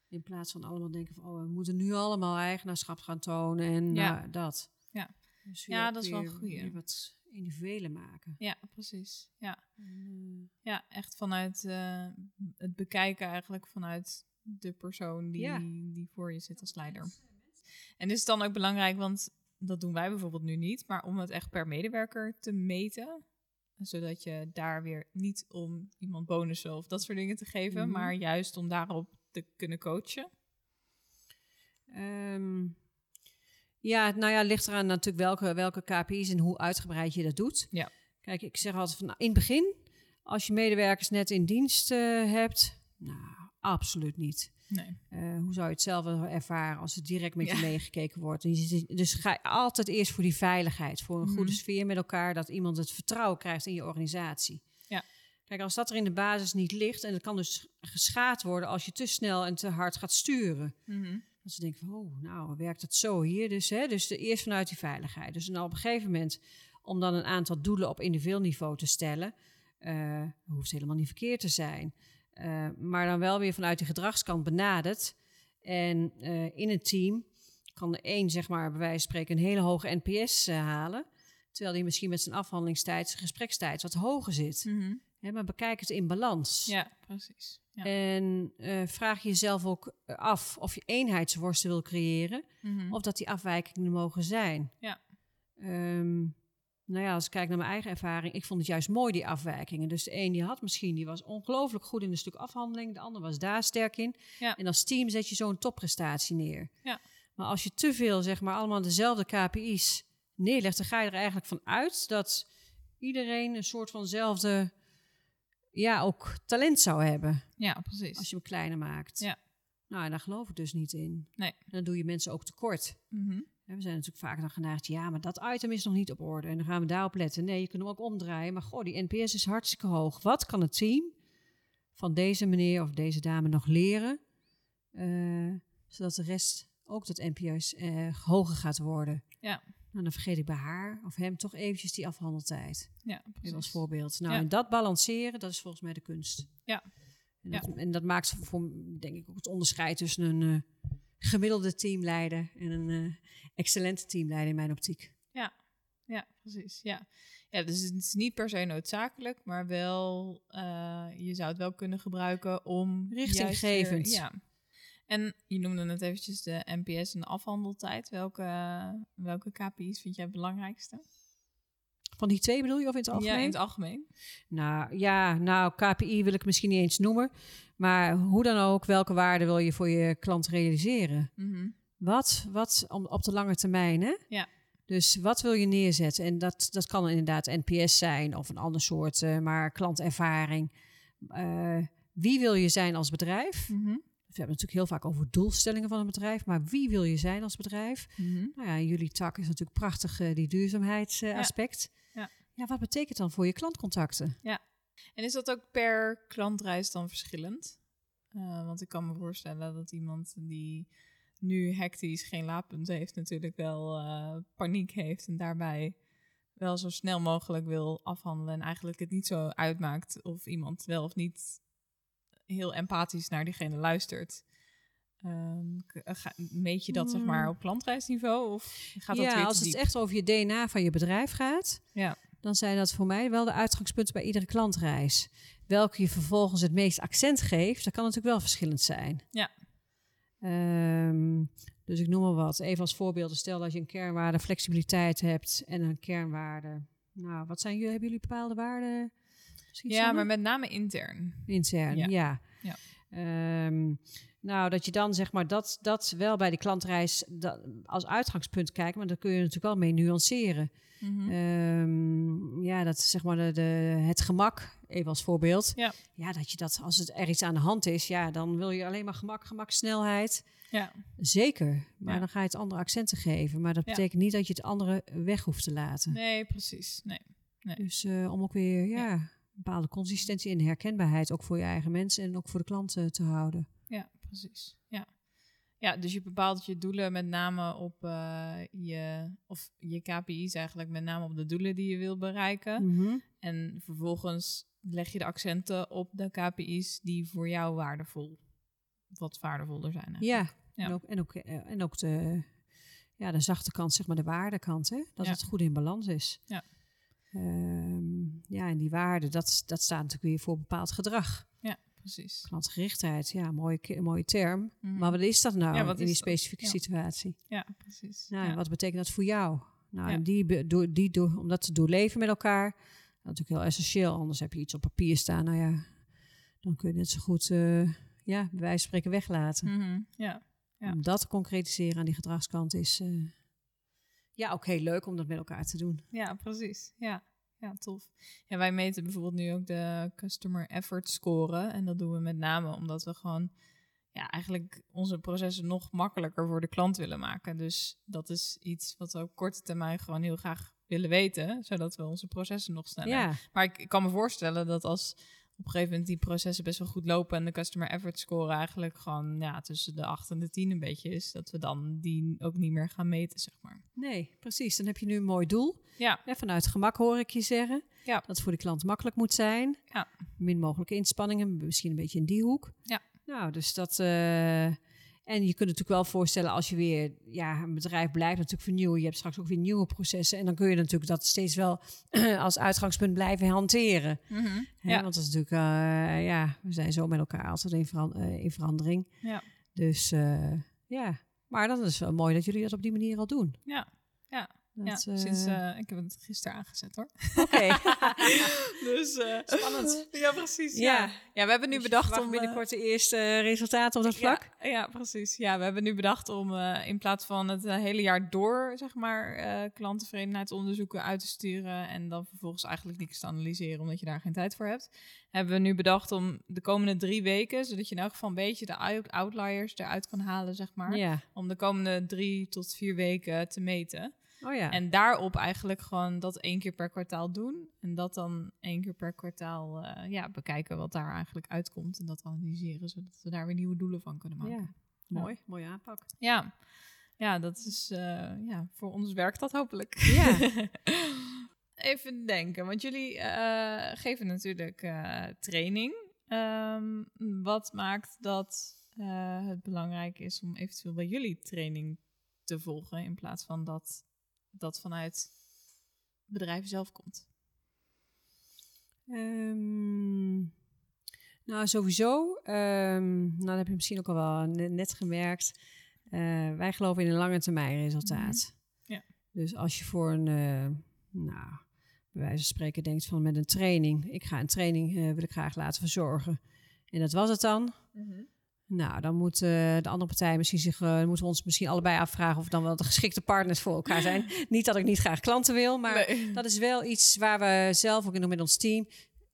C: In plaats van allemaal denken van, oh, we moeten nu allemaal eigenaarschap gaan tonen en
A: Ja.
C: nou, dat.
A: Ja.
C: Dus
A: Ja, dat is wel
C: weer wat individuele maken.
A: ja, precies. Ja.
C: En,
A: Ja, echt vanuit eh, het bekijken eigenlijk vanuit de persoon die,
C: Ja.
A: die voor je zit als leider. En is het dan ook belangrijk, want dat doen wij bijvoorbeeld nu niet, maar om het echt per medewerker te meten, zodat je daar weer niet om iemand bonussen of dat soort dingen te geven,
C: Mhm.
A: maar juist om daarop te kunnen coachen.
C: Ehm, ja, nou ja, het ligt eraan natuurlijk welke, welke KPI's en hoe uitgebreid je dat doet.
A: Ja.
C: Kijk, ik zeg altijd van nou, in het begin, als je medewerkers net in dienst eh, hebt, nou, absoluut niet.
A: Nee.
C: Eh, hoe zou je het zelf ervaren als er direct met je
A: Ja.
C: meegekeken wordt? Dus ga altijd eerst voor die veiligheid, voor een
A: Mhm.
C: goede sfeer met elkaar, dat iemand het vertrouwen krijgt in je organisatie. Kijk, als dat er in de basis niet ligt, en het kan dus geschaad worden als je te snel en te hard gaat sturen.
A: Mhm.
C: Dat ze denken van, oh, nou, werkt het zo hier? Dus, hè, dus de, eerst vanuit die veiligheid. Dus dan op een gegeven moment, om dan een aantal doelen op individueel niveau te stellen, eh, hoeft helemaal niet verkeerd te zijn. Eh, maar dan wel weer vanuit die gedragskant benaderd. En eh, in het team kan de een, zeg maar, bij wijze van spreken, een hele hoge NPS halen. Terwijl die misschien met zijn afhandelingstijd, zijn gesprekstijd wat hoger zit.
A: Mhm.
C: Hè, maar bekijk het in balans.
A: Ja, precies. Ja.
C: En eh, vraag jezelf ook af of je eenheidsworsten wil creëren.
A: Mhm.
C: Of dat die afwijkingen mogen zijn.
A: Ja.
C: Ehm, nou ja, als ik kijk naar mijn eigen ervaring, ik vond het juist mooi, die afwijkingen. Dus de een die had misschien, die was ongelooflijk goed in een stuk afhandeling. De ander was daar sterk in.
A: Ja.
C: En als team zet je zo'n topprestatie neer.
A: Ja.
C: Maar als je te veel, zeg maar, allemaal dezelfde KPI's neerlegt, dan ga je er eigenlijk van uit dat iedereen een soort vanzelfde, ja, ook talent zou hebben.
A: ja, precies.
C: Als je hem kleiner maakt.
A: Ja.
C: Nou, en daar geloof ik dus niet in.
A: Nee.
C: Dan doe je mensen ook tekort.
A: Mhm.
C: We zijn natuurlijk vaak dan geneigd, ja, maar dat item is nog niet op orde. En dan gaan we daarop letten. Nee, je kunt hem ook omdraaien. Maar goh, die NPS is hartstikke hoog. Wat kan het team van deze meneer of deze dame nog leren? eh, zodat de rest ook dat NPS eh, hoger gaat worden.
A: Ja.
C: Nou, dan vergeet ik bij haar of hem toch eventjes die afhandeltijd.
A: Ja,
C: als voorbeeld. Nou,
A: Ja.
C: en dat balanceren, dat is volgens mij de kunst.
A: Ja.
C: En dat, en dat maakt voor, denk ik, ook het onderscheid tussen een eh, gemiddelde teamleider en een eh, excellente teamleider in mijn optiek.
A: Ja, precies. Ja. ja, dus het is niet per se noodzakelijk, maar wel, eh, je zou het wel kunnen gebruiken om...
C: Richtinggevend.
A: juist ja. En je noemde net eventjes de NPS en de afhandeltijd. Welke, welke KPI's vind jij het belangrijkste?
C: Van die twee bedoel je of in het algemeen?
A: Ja, in het algemeen.
C: Nou ja, nou KPI wil ik misschien niet eens noemen. Maar hoe dan ook, welke waarde wil je voor je klant realiseren?
A: Mhm.
C: wat, wat om, op de lange termijn, hè?
A: Ja.
C: Dus wat wil je neerzetten? En dat, dat kan inderdaad NPS zijn of een ander soort, uh, maar klantervaring. Uh, wie wil je zijn als bedrijf?
A: Mhm.
C: We hebben natuurlijk heel vaak over doelstellingen van een bedrijf, maar wie wil je zijn als bedrijf?
A: Mhm.
C: Nou ja, jullie tak is natuurlijk prachtig, uh, die duurzaamheidsaspect.
A: Ja.
C: ja, wat betekent dan voor je klantcontacten?
A: En is dat ook per klantreis dan verschillend? Uh, want ik kan me voorstellen dat iemand die nu hectisch geen laadpunt heeft, natuurlijk wel uh, paniek heeft en daarbij wel zo snel mogelijk wil afhandelen en eigenlijk het niet zo uitmaakt of iemand wel of niet heel empathisch naar diegene luistert. Um, meet je dat zeg maar op klantreisniveau of gaat dat
C: ja,
A: weer
C: als het
A: diep?
C: echt over je DNA van je bedrijf gaat,
A: Ja.
C: dan zijn dat voor mij wel de uitgangspunten bij iedere klantreis. Welke je vervolgens het meest accent geeft, dat kan natuurlijk wel verschillend zijn.
A: Ja.
C: Ehm, dus ik noem maar wat. Even als voorbeeld, stel dat je een kernwaarde flexibiliteit hebt en een kernwaarde. Nou, wat zijn jullie? Hebben jullie bepaalde waarden?
A: Ja, maar met name intern.
C: Intern,
A: Ja.
C: ja.
A: Ja.
C: Ehm, nou, dat je dan zeg maar dat, dat wel bij de klantreis dat, als uitgangspunt kijkt, maar daar kun je natuurlijk wel mee nuanceren.
A: Mhm.
C: Ehm, ja, dat zeg maar de, de, het gemak, even als voorbeeld.
A: Ja.
C: ja, dat je dat als het er iets aan de hand is, ja, dan wil je alleen maar gemak, gemak, snelheid.
A: Ja.
C: Zeker, maar
A: Ja.
C: dan ga je het andere accenten geven. Maar dat
A: Ja.
C: betekent niet dat je het andere weg hoeft te laten.
A: Nee, precies. Nee.
C: Dus eh, om ook weer ja, bepaalde consistentie en herkenbaarheid ook voor je eigen mensen en ook voor de klanten te houden.
A: Ja, precies. Ja. ja, dus je bepaalt je doelen met name op eh, je, of je KPI's eigenlijk met name op de doelen die je wil bereiken.
C: Mhm.
A: En vervolgens leg je de accenten op de KPI's die voor jou waardevol, wat waardevoller zijn. eigenlijk.
C: Ja,
A: Ja.
C: En, ook, en, ook, eh, en ook de, ja, de zachte kant, zeg maar de waardekant, hè? dat
A: Ja.
C: het goed in balans is.
A: Ja.
C: Ehm, ja, en die waarde, dat, dat staat natuurlijk weer voor bepaald gedrag.
A: Ja, precies.
C: Klantgerichtheid, ja, mooie, mooie term.
A: Mhm.
C: Maar wat is dat nou
A: Ja,
C: in die
A: dat?
C: specifieke
A: Ja.
C: situatie?
A: Ja, precies.
C: Nou,
A: ja.
C: en wat betekent dat voor jou? Nou, en die, door, die door, om dat te doorleven met elkaar, dat is natuurlijk heel essentieel. Anders heb je iets op papier staan, nou ja, dan kun je net zo goed, eh, ja, bij wijze van spreken weglaten.
A: Mhm, ja. Ja.
C: Om dat te concretiseren aan die gedragskant is, eh, ja, ook heel leuk om dat met elkaar te doen.
A: Ja, precies. Ja. ja, tof. Ja, wij meten bijvoorbeeld nu ook de Customer Effort Score. En dat doen we met name omdat we gewoon ja, eigenlijk onze processen nog makkelijker voor de klant willen maken. Dus dat is iets wat we op korte termijn gewoon heel graag willen weten, zodat we onze processen nog sneller.
C: Ja,
A: Maar ik, ik kan me voorstellen dat als op een gegeven moment die processen best wel goed lopen en de customer effort score eigenlijk gewoon ja, tussen de 8 en de 10 een beetje is, dat we dan die ook niet meer gaan meten, zeg maar.
C: nee, precies. Dan heb je nu een mooi doel.
A: Ja,
C: Ja, vanuit gemak hoor ik je zeggen.
A: Ja.
C: Dat het voor de klant makkelijk moet zijn.
A: Ja.
C: Min mogelijke inspanningen, misschien een beetje in die hoek.
A: Ja.
C: Nou, dus dat... eh, en je kunt natuurlijk wel voorstellen als je weer... Ja, een bedrijf blijft natuurlijk vernieuwen. Je hebt straks ook weer nieuwe processen. En dan kun je natuurlijk dat steeds wel als uitgangspunt blijven hanteren.
A: Mhm.
C: Hè,
A: ja.
C: Want dat is natuurlijk... eh, ja, we zijn zo met elkaar altijd in, veran- eh, in verandering.
A: Ja.
C: Dus eh, ja... Maar dat is wel mooi dat jullie dat op die manier al doen.
A: Ja, ja,
C: Dat,
A: ja.
C: eh,
A: Sinds, eh, ik heb het gisteren aangezet hoor.
C: Oké.
A: dus eh,
C: Spannend.
A: Ja, precies.
C: Ja.
A: Ja, ja we hebben nu
C: Dus
A: bedacht om eh,
C: binnenkort de eerste eh, resultaten op dat vlak.
A: Ja, ja, precies. Ja, we hebben nu bedacht om eh, in plaats van het eh, hele jaar door, zeg maar, eh klanttevredenheidsonderzoeken uit te sturen en dan vervolgens eigenlijk niks te analyseren omdat je daar geen tijd voor hebt, hebben we nu bedacht om de komende drie weken, zodat je in elk geval een beetje de out- outliers eruit kan halen, zeg maar,
C: Ja.
A: om de komende drie tot vier weken te meten.
C: Oh ja.
A: En daarop eigenlijk gewoon dat één keer per kwartaal doen. En dat dan één keer per kwartaal eh, ja, bekijken wat daar eigenlijk uitkomt. En dat analyseren, zodat we daar weer nieuwe doelen van kunnen maken.
C: ja. Mooi. Mooie aanpak.
A: Ja, ja dat is eh, ja, voor ons werkt dat hopelijk.
C: Ja.
A: Even denken, want jullie eh, geven natuurlijk training. Ehm, wat maakt dat het belangrijk is om eventueel bij jullie training te volgen in plaats van dat dat vanuit bedrijven zelf komt?
C: Ehm, nou, sowieso. ehm, nou, dat heb je misschien ook al wel ne- net gemerkt. Eh, wij geloven in een lange termijn resultaat.
A: Mhm. Ja.
C: Dus als je voor een, eh, nou, bij wijze van spreken denkt van met een training. Ik ga een training, eh, wil ik graag laten verzorgen. En dat was het dan. Nou, dan moet eh, de andere partij misschien zich, uh, moeten we ons misschien allebei afvragen of dan wel de geschikte partners voor elkaar zijn. niet dat ik niet graag klanten wil, maar dat is wel iets waar we zelf ook in met ons team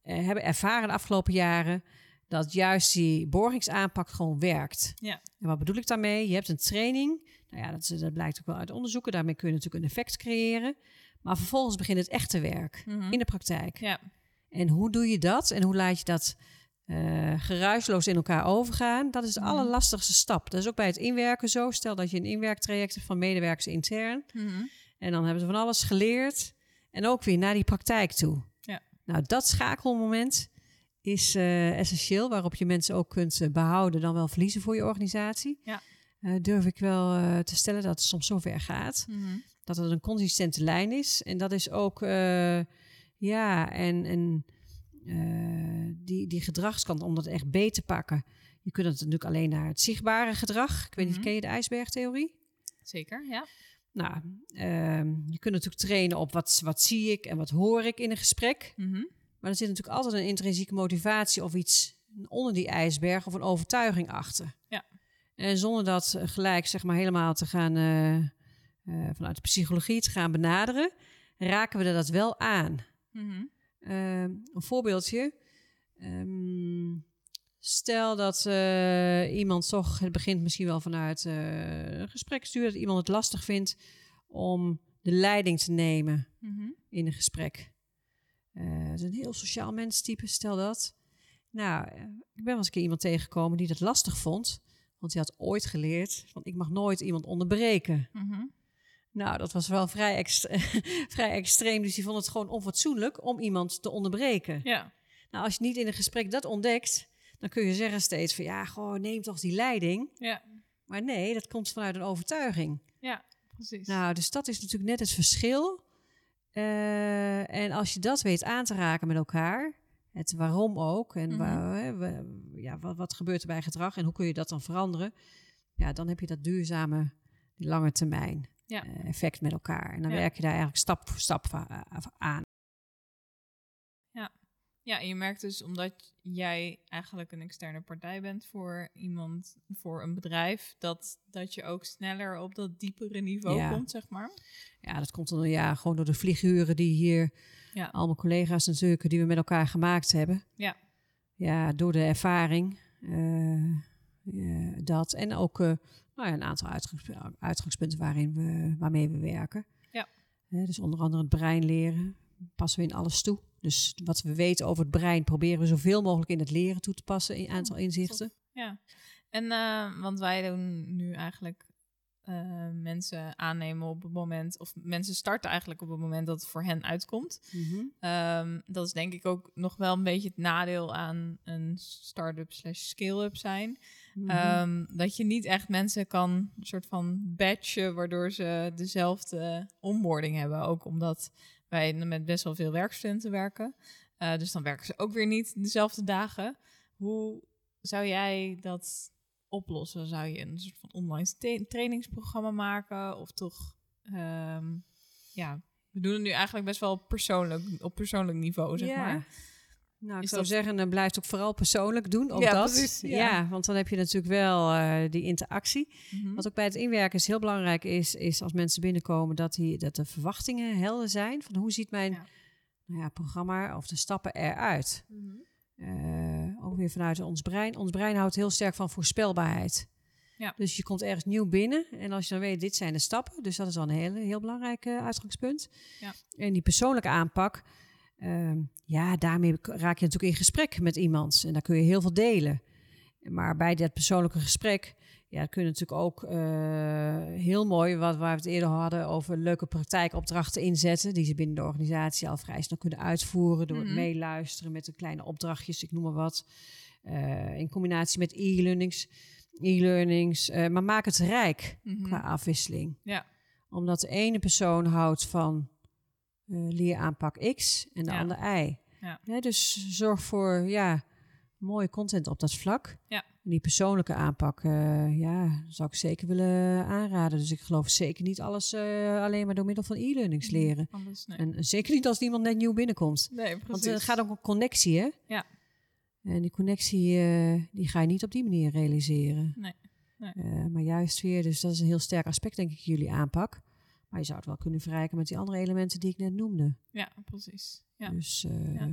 C: uh, hebben ervaren de afgelopen jaren. Dat juist die borgingsaanpak gewoon werkt.
A: Ja.
C: En wat bedoel ik daarmee? Je hebt een training. Nou ja, dat, dat blijkt ook wel uit onderzoeken. Daarmee kun je natuurlijk een effect creëren. Maar vervolgens begint het echte werk
A: Mhm.
C: in de praktijk.
A: Ja.
C: En hoe doe je dat? En hoe laat je dat uh, geruisloos in elkaar overgaan? Dat is de
A: Mhm.
C: allerlastigste stap. Dat is ook bij het inwerken zo. Stel dat je een inwerktraject hebt van medewerkers intern.
A: Mhm.
C: En dan hebben ze van alles geleerd. En ook weer naar die praktijk toe.
A: Ja.
C: Nou, dat schakelmoment is uh, essentieel. Waarop je mensen ook kunt uh, behouden, dan wel verliezen voor je organisatie.
A: Ja.
C: Uh, durf ik wel te stellen dat het soms zover gaat.
A: Mhm.
C: Dat het een consistente lijn is. En dat is ook, ja, en, en uh, die, die gedragskant, om dat echt beter te pakken. Je kunt het natuurlijk alleen naar het zichtbare gedrag. Ik weet niet,
A: Mhm.
C: ken je de ijsbergtheorie?
A: Zeker, ja.
C: Nou, uh, je kunt natuurlijk trainen op wat, wat zie ik en wat hoor ik in een gesprek.
A: Mhm.
C: Maar er zit natuurlijk altijd een intrinsieke motivatie of iets onder die ijsberg of een overtuiging achter.
A: Ja.
C: En zonder dat gelijk zeg maar helemaal te gaan, uh, uh, vanuit de psychologie te gaan benaderen, raken we er dat wel aan.
A: Mhm.
C: Uh, een voorbeeldje. Um, stel dat uh, iemand toch, het begint misschien wel vanuit uh, een gesprekstuur, dat iemand het lastig vindt om de leiding te nemen
A: Mhm.
C: in een gesprek. Het is een heel sociaal menstype, stel dat. Nou, ik ben wel eens een keer iemand tegengekomen die dat lastig vond. Want die had ooit geleerd van ik mag nooit iemand onderbreken.
A: Mhm.
C: Nou, dat was wel vrij, extre vrij extreem. Dus die vond het gewoon onfatsoenlijk om iemand te onderbreken.
A: Ja.
C: Nou, als je niet in een gesprek dat ontdekt, dan kun je zeggen steeds van ja, gewoon neem toch die leiding.
A: Ja.
C: Maar nee, dat komt vanuit een overtuiging.
A: Ja, precies.
C: Nou, dus dat is natuurlijk net het verschil. Uh, en als je dat weet aan te raken met elkaar, het waarom ook en
A: Mhm.
C: waar, ja, wat, wat gebeurt er bij gedrag en hoe kun je dat dan veranderen, ja, dan heb je dat duurzame, die lange termijn
A: Ja.
C: eh, effect met elkaar. En dan
A: Ja.
C: werk je daar eigenlijk stap voor stap eh, aan.
A: Ja, en je merkt dus omdat jij eigenlijk een externe partij bent voor iemand, voor een bedrijf, dat, dat je ook sneller op dat diepere niveau
C: Ja.
A: komt, zeg maar.
C: Ja, dat komt dan ja, gewoon door de vlieguren die hier,
A: Ja.
C: al mijn collega's natuurlijk, die we met elkaar gemaakt hebben.
A: Ja.
C: Ja, door de ervaring. eh, ja, dat. En ook nou ja, een aantal uitgangs- uitgangspunten waarin we, waarmee we werken.
A: Ja.
C: Dus onder andere het brein leren. Passen we in alles toe. Dus wat we weten over het brein proberen we zoveel mogelijk in het leren toe te passen. In aantal inzichten.
A: Ja. En eh, want wij doen nu eigenlijk eh, mensen aannemen op het moment, of mensen starten eigenlijk op het moment dat het voor hen uitkomt.
C: Mhm.
A: Ehm, dat is denk ik ook nog wel een beetje het nadeel aan een start-up slash scale-up zijn.
C: Mhm.
A: Ehm, dat je niet echt mensen kan soort van batchen, waardoor ze dezelfde onboarding hebben. Ook omdat wij met best wel veel werkstudenten werken. Eh, dus dan werken ze ook weer niet dezelfde dagen. Hoe zou jij dat oplossen? Zou je een soort van online trainingsprogramma maken? Of toch, ehm, ja, we doen het nu eigenlijk best wel persoonlijk, op persoonlijk niveau, zeg maar.
C: Nou, ik zou
A: dat-
C: zeggen, dan blijft ook vooral persoonlijk doen. Ook
A: Ja,
C: dat.
A: precies, ja.
C: ja. want dan heb je natuurlijk wel eh, die interactie.
A: Mhm.
C: Wat ook bij het inwerken is heel belangrijk is, is als mensen binnenkomen dat, die, dat de verwachtingen helder zijn. Van hoe ziet mijn
A: Ja.
C: Nou ja, programma of de stappen eruit? Eh, ook weer vanuit ons brein. Ons brein houdt heel sterk van voorspelbaarheid.
A: Ja.
C: Dus je komt ergens nieuw binnen en als je dan weet, dit zijn de stappen. Dus dat is wel een hele, heel belangrijk eh, uitgangspunt.
A: Ja.
C: En die persoonlijke aanpak, ehm, ja, daarmee raak je natuurlijk in gesprek met iemand. En daar kun je heel veel delen. Maar bij dat persoonlijke gesprek, ja, kun je natuurlijk ook eh, heel mooi, wat waar we het eerder hadden, over leuke praktijkopdrachten inzetten. Die ze binnen de organisatie al vrij snel kunnen uitvoeren door
A: Mhm.
C: het meeluisteren met de kleine opdrachtjes, ik noem maar wat. Eh, in combinatie met e-learnings. E-learnings, eh, maar maak het rijk
A: Mhm.
C: qua afwisseling.
A: Ja.
C: Omdat de ene persoon houdt van leeraanpak X en de
A: Ja.
C: ander Y.
A: Ja.
C: Dus zorg voor ja, mooie content op dat vlak.
A: Ja.
C: En die persoonlijke aanpak, eh, ja, zou ik zeker willen aanraden. Dus ik geloof zeker niet alles eh, alleen maar door middel van e-learnings leren.
A: Anders, nee.
C: En zeker niet als iemand net nieuw binnenkomt.
A: nee, precies.
C: Want het gaat ook om connectie, hè?
A: Ja.
C: En die connectie, eh, die ga je niet op die manier realiseren.
A: Nee, nee.
C: Eh, maar juist weer, dus dat is een heel sterk aspect, denk ik, jullie aanpak. Maar je zou het wel kunnen verrijken met die andere elementen die ik net noemde.
A: Ja, precies. Ja.
C: Dus eh,
A: Ja.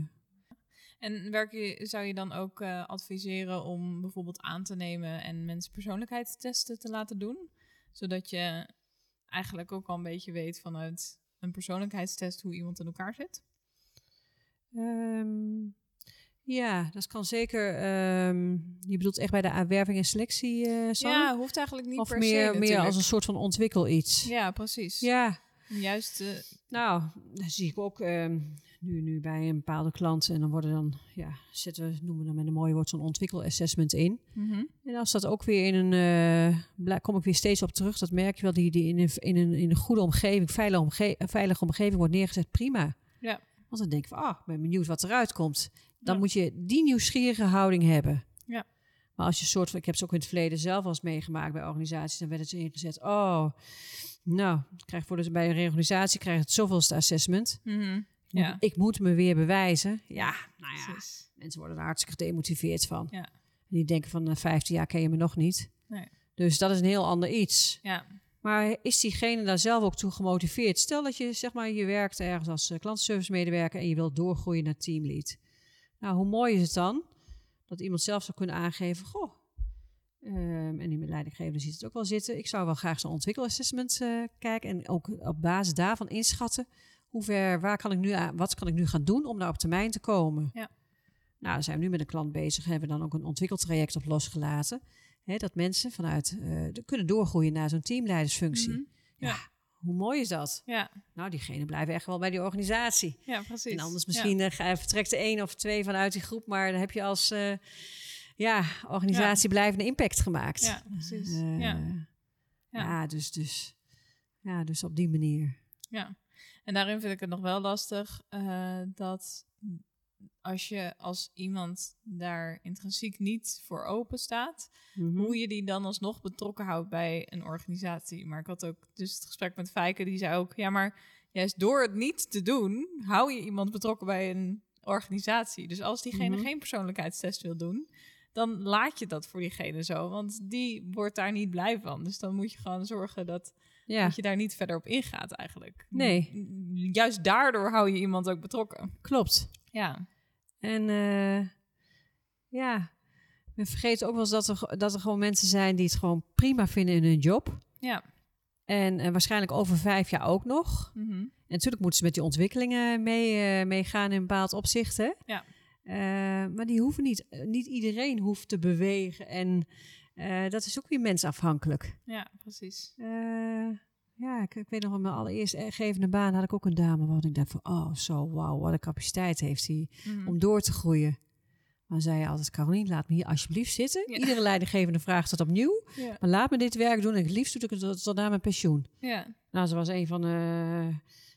A: En werk je, zou je dan ook eh, adviseren om bijvoorbeeld aan te nemen en mensen persoonlijkheidstesten te laten doen? Zodat je eigenlijk ook al een beetje weet vanuit een persoonlijkheidstest hoe iemand in elkaar zit?
C: ehm, ja, dat kan zeker. ehm, je bedoelt echt bij de aanwerving en selectie, Sanne?
A: Ja, hoeft eigenlijk niet
C: of
A: per
C: meer,
A: se
C: meer
A: natuurlijk.
C: als een soort van ontwikkel iets.
A: Ja, precies.
C: Ja,
A: Juist, eh,
C: nou, dat zie ik ook ehm, nu, nu bij een bepaalde klant. En dan worden dan, ja, zetten we, noemen we dan met een mooi woord, zo'n ontwikkelassessment in.
A: mhm.
C: En als dat ook weer in een, bla- kom ik weer steeds op terug, dat merk je wel, die, die in, een, in, een, in een goede omgeving, veilige, omge veilige omgeving wordt neergezet, prima.
A: Ja.
C: Want dan denk je van, ah, ik ben benieuwd wat eruit komt. Dan
A: Ja.
C: moet je die nieuwsgierige houding hebben.
A: Ja.
C: Maar als je soort van, ik heb ze ook in het verleden zelf eens meegemaakt bij organisaties, dan werd het ingezet, oh, nou, krijg voor bij een reorganisatie krijg je het zoveelste assessment.
A: Mhm.
C: Ik
A: Ja.
C: moet- Ik moet me weer bewijzen. Ja, nou ja,
A: Precies.
C: mensen worden er hartstikke gedemotiveerd van.
A: Ja.
C: En die denken van, na 15 jaar ken je me nog niet.
A: Nee.
C: Dus dat is een heel ander iets.
A: Ja,
C: Maar is diegene daar zelf ook toe gemotiveerd? Stel dat je, zeg maar, je werkt ergens als eh, klantenservice medewerker en je wilt doorgroeien naar teamlead. Nou, hoe mooi is het dan dat iemand zelf zou kunnen aangeven, goh, ehm, en die leidinggevende ziet het ook wel zitten. Ik zou wel graag zo'n ontwikkelassessment eh kijken en ook op basis daarvan inschatten hoe ver, waar kan ik nu aan, wat kan ik nu gaan doen om daar op termijn te komen.
A: Ja.
C: Nou, dan zijn we nu met een klant bezig, hebben we dan ook een ontwikkeltraject op losgelaten. Hè, dat mensen vanuit de- kunnen doorgroeien naar zo'n teamleidersfunctie.
A: Mhm.
C: Ja.
A: Ja.
C: Hoe mooi is dat?
A: ja,
C: Nou, diegenen blijven echt wel bij die organisatie.
A: ja, precies.
C: En anders misschien eh, vertrekt de één of twee vanuit die groep, maar dan heb je als eh, ja, organisatie blijvende impact gemaakt.
A: Ja, precies.
C: Eh,
A: ja.
C: ja.
A: Ja.
C: dus, dus, ja, dus op die manier.
A: Ja, en daarin vind ik het nog wel lastig dat als je als iemand daar intrinsiek niet voor open staat,
C: Mhm.
A: hoe je die dan alsnog betrokken houdt bij een organisatie. Maar ik had ook dus het gesprek met Fijke, die zei ook, ja, maar juist door het niet te doen, hou je iemand betrokken bij een organisatie. Dus als diegene
C: Mhm.
A: geen persoonlijkheidstest wil doen, dan laat je dat voor diegene zo, want die wordt daar niet blij van. Dus dan moet je gewoon zorgen dat
C: Ja,
A: dat je daar niet verder op ingaat eigenlijk.
C: Nee.
A: Juist daardoor hou je iemand ook betrokken.
C: klopt.
A: Ja.
C: En eh, ja, we vergeten ook wel eens dat er, dat er gewoon mensen zijn die het gewoon prima vinden in hun job.
A: Ja.
C: En eh, waarschijnlijk over vijf jaar ook nog.
A: Mhm.
C: En natuurlijk moeten ze met die ontwikkelingen mee, eh, meegaan in bepaald opzicht. Hè?
A: Ja.
C: Maar die hoeven niet, niet iedereen hoeft te bewegen. En dat is ook weer mensafhankelijk.
A: Ja, precies.
C: Ja, ik, ik weet nog, in mijn allereerste gevende baan had ik ook een dame waar ik dacht van, oh zo, wauw, wat een capaciteit heeft hij
A: Mhm.
C: om door te groeien. Maar zei je altijd, Carolien, laat me hier alsjeblieft zitten.
A: Ja.
C: Iedere leidinggevende vraagt het opnieuw.
A: Ja.
C: Maar laat me dit werk doen en het liefst doe ik het tot, tot na mijn pensioen.
A: Ja.
C: Nou, ze was een van de,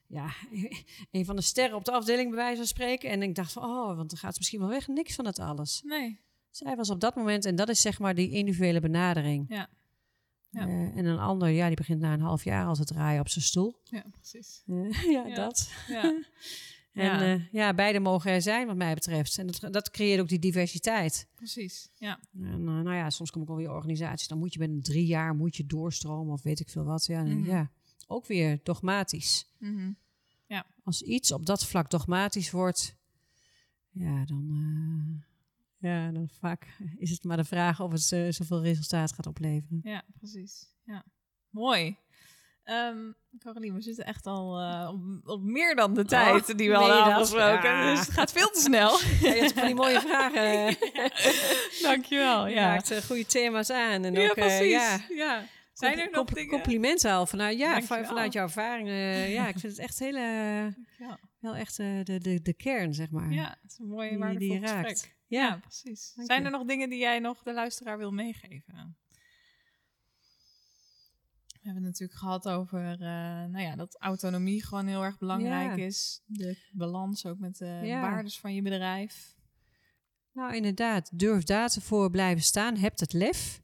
C: ja, een van de sterren op de afdeling, bij wijze van spreken. En ik dacht van, oh, want dan gaat ze misschien wel weg. Niks van het alles.
A: Nee.
C: Zij was op dat moment, en dat is zeg maar die individuele benadering.
A: Ja. Ja.
C: Eh, en een ander, ja, die begint na een half jaar al te draaien op zijn stoel.
A: Ja, precies.
C: Eh, ja,
A: Ja.
C: dat.
A: Ja.
C: En
A: Ja.
C: ja. ja, beide mogen er zijn, wat mij betreft. En dat, dat creëert ook die diversiteit.
A: precies. Ja.
C: En eh, nou ja, soms kom ik alweer organisaties, dan moet je binnen drie jaar moet je doorstromen of weet ik veel wat. Ja,
A: Mhm.
C: ja ook weer dogmatisch.
A: Mhm.
C: Als iets op dat vlak dogmatisch wordt, ja, dan, eh, ja, dan vaak is het maar de vraag of het zoveel resultaat gaat opleveren.
A: Ja, precies. Ja. Mooi. Ehm Caroline, we zitten echt al eh, op, op meer dan de tijd die we
C: meen
A: hadden
C: je
A: afgesproken.
C: Ja.
A: Dus het gaat veel te snel.
C: Ja, je hebt van die mooie vragen.
A: Dankjewel.
C: Je
A: Ja,
C: maakt eh, goede thema's aan. En
A: ja
C: ook, eh,
A: precies.
C: ja,
A: ja. Zijn er nog dingen?
C: Complimenten al vanuit, ja,
A: Dankjewel.
C: vanuit jouw ervaring. eh, ja, ik vind het echt hele. Wel echt eh, de, de, de kern, zeg maar.
A: ja, het is een mooi
C: die, die raakt.
A: Ja,
C: Ja,
A: precies.
C: Dank
A: Zijn
C: je.
A: er nog dingen die jij nog de luisteraar wil meegeven? We hebben het natuurlijk gehad over eh, nou ja, dat autonomie gewoon heel erg belangrijk
C: Ja.
A: is. De balans ook met de
C: Ja.
A: waardes van je bedrijf.
C: nou inderdaad, durf daar voor blijven staan. Heb het lef.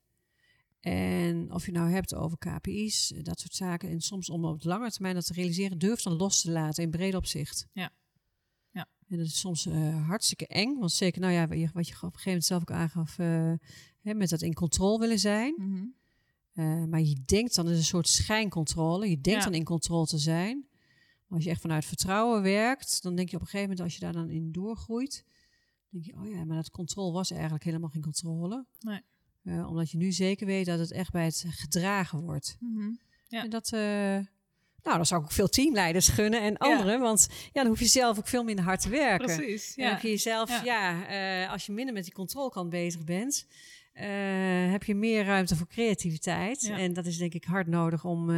C: En of je nou hebt over KPI's, eh, dat soort zaken. En soms om op de lange termijn dat te realiseren, durf dan los te laten in breed opzicht.
A: Ja. Ja.
C: En dat is soms uh, hartstikke eng. Want zeker, nou ja, wat je, wat je op een gegeven moment zelf ook aangaf, uh, hè, met dat in controle willen zijn. Mm -hmm. uh, maar je denkt dan, is een soort schijncontrole. Je denkt ja. dan in controle te zijn. Maar als je echt vanuit vertrouwen werkt, dan denk je op een gegeven moment, als je daar dan in doorgroeit, denk je, oh ja, maar dat controle was eigenlijk helemaal geen controle.
A: Nee.
C: Omdat je nu zeker weet dat het echt bij het gedragen wordt.
A: Mm -hmm. ja.
C: En dat, nou, dan zou ik ook veel teamleiders gunnen en anderen. Ja. Want ja, dan hoef je zelf ook veel minder hard te werken.
A: Precies.
C: Ja. Dan heb je jezelf, ja, ja uh, als je minder met die controlekant bezig bent, heb je meer ruimte voor creativiteit. En dat is denk ik hard nodig om,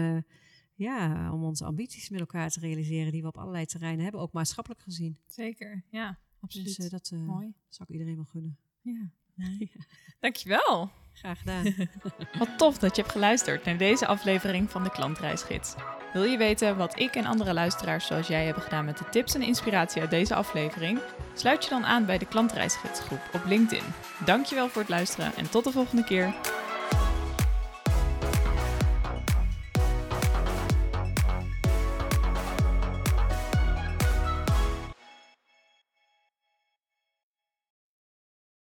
C: ja, om onze ambities met elkaar te realiseren, die we op allerlei terreinen hebben, ook maatschappelijk gezien.
A: Zeker, ja, absoluut.
C: Dus dat
A: Mooi.
C: zou ik iedereen wel gunnen.
A: Ja. Dankjewel.
C: Graag gedaan.
A: Wat tof dat je hebt geluisterd naar deze aflevering van de Klantreisgids. Wil je weten wat ik en andere luisteraars zoals jij hebben gedaan met de tips en inspiratie uit deze aflevering? Sluit je dan aan bij de Klantreisgidsgroep op LinkedIn. Dankjewel voor het luisteren en tot de volgende keer.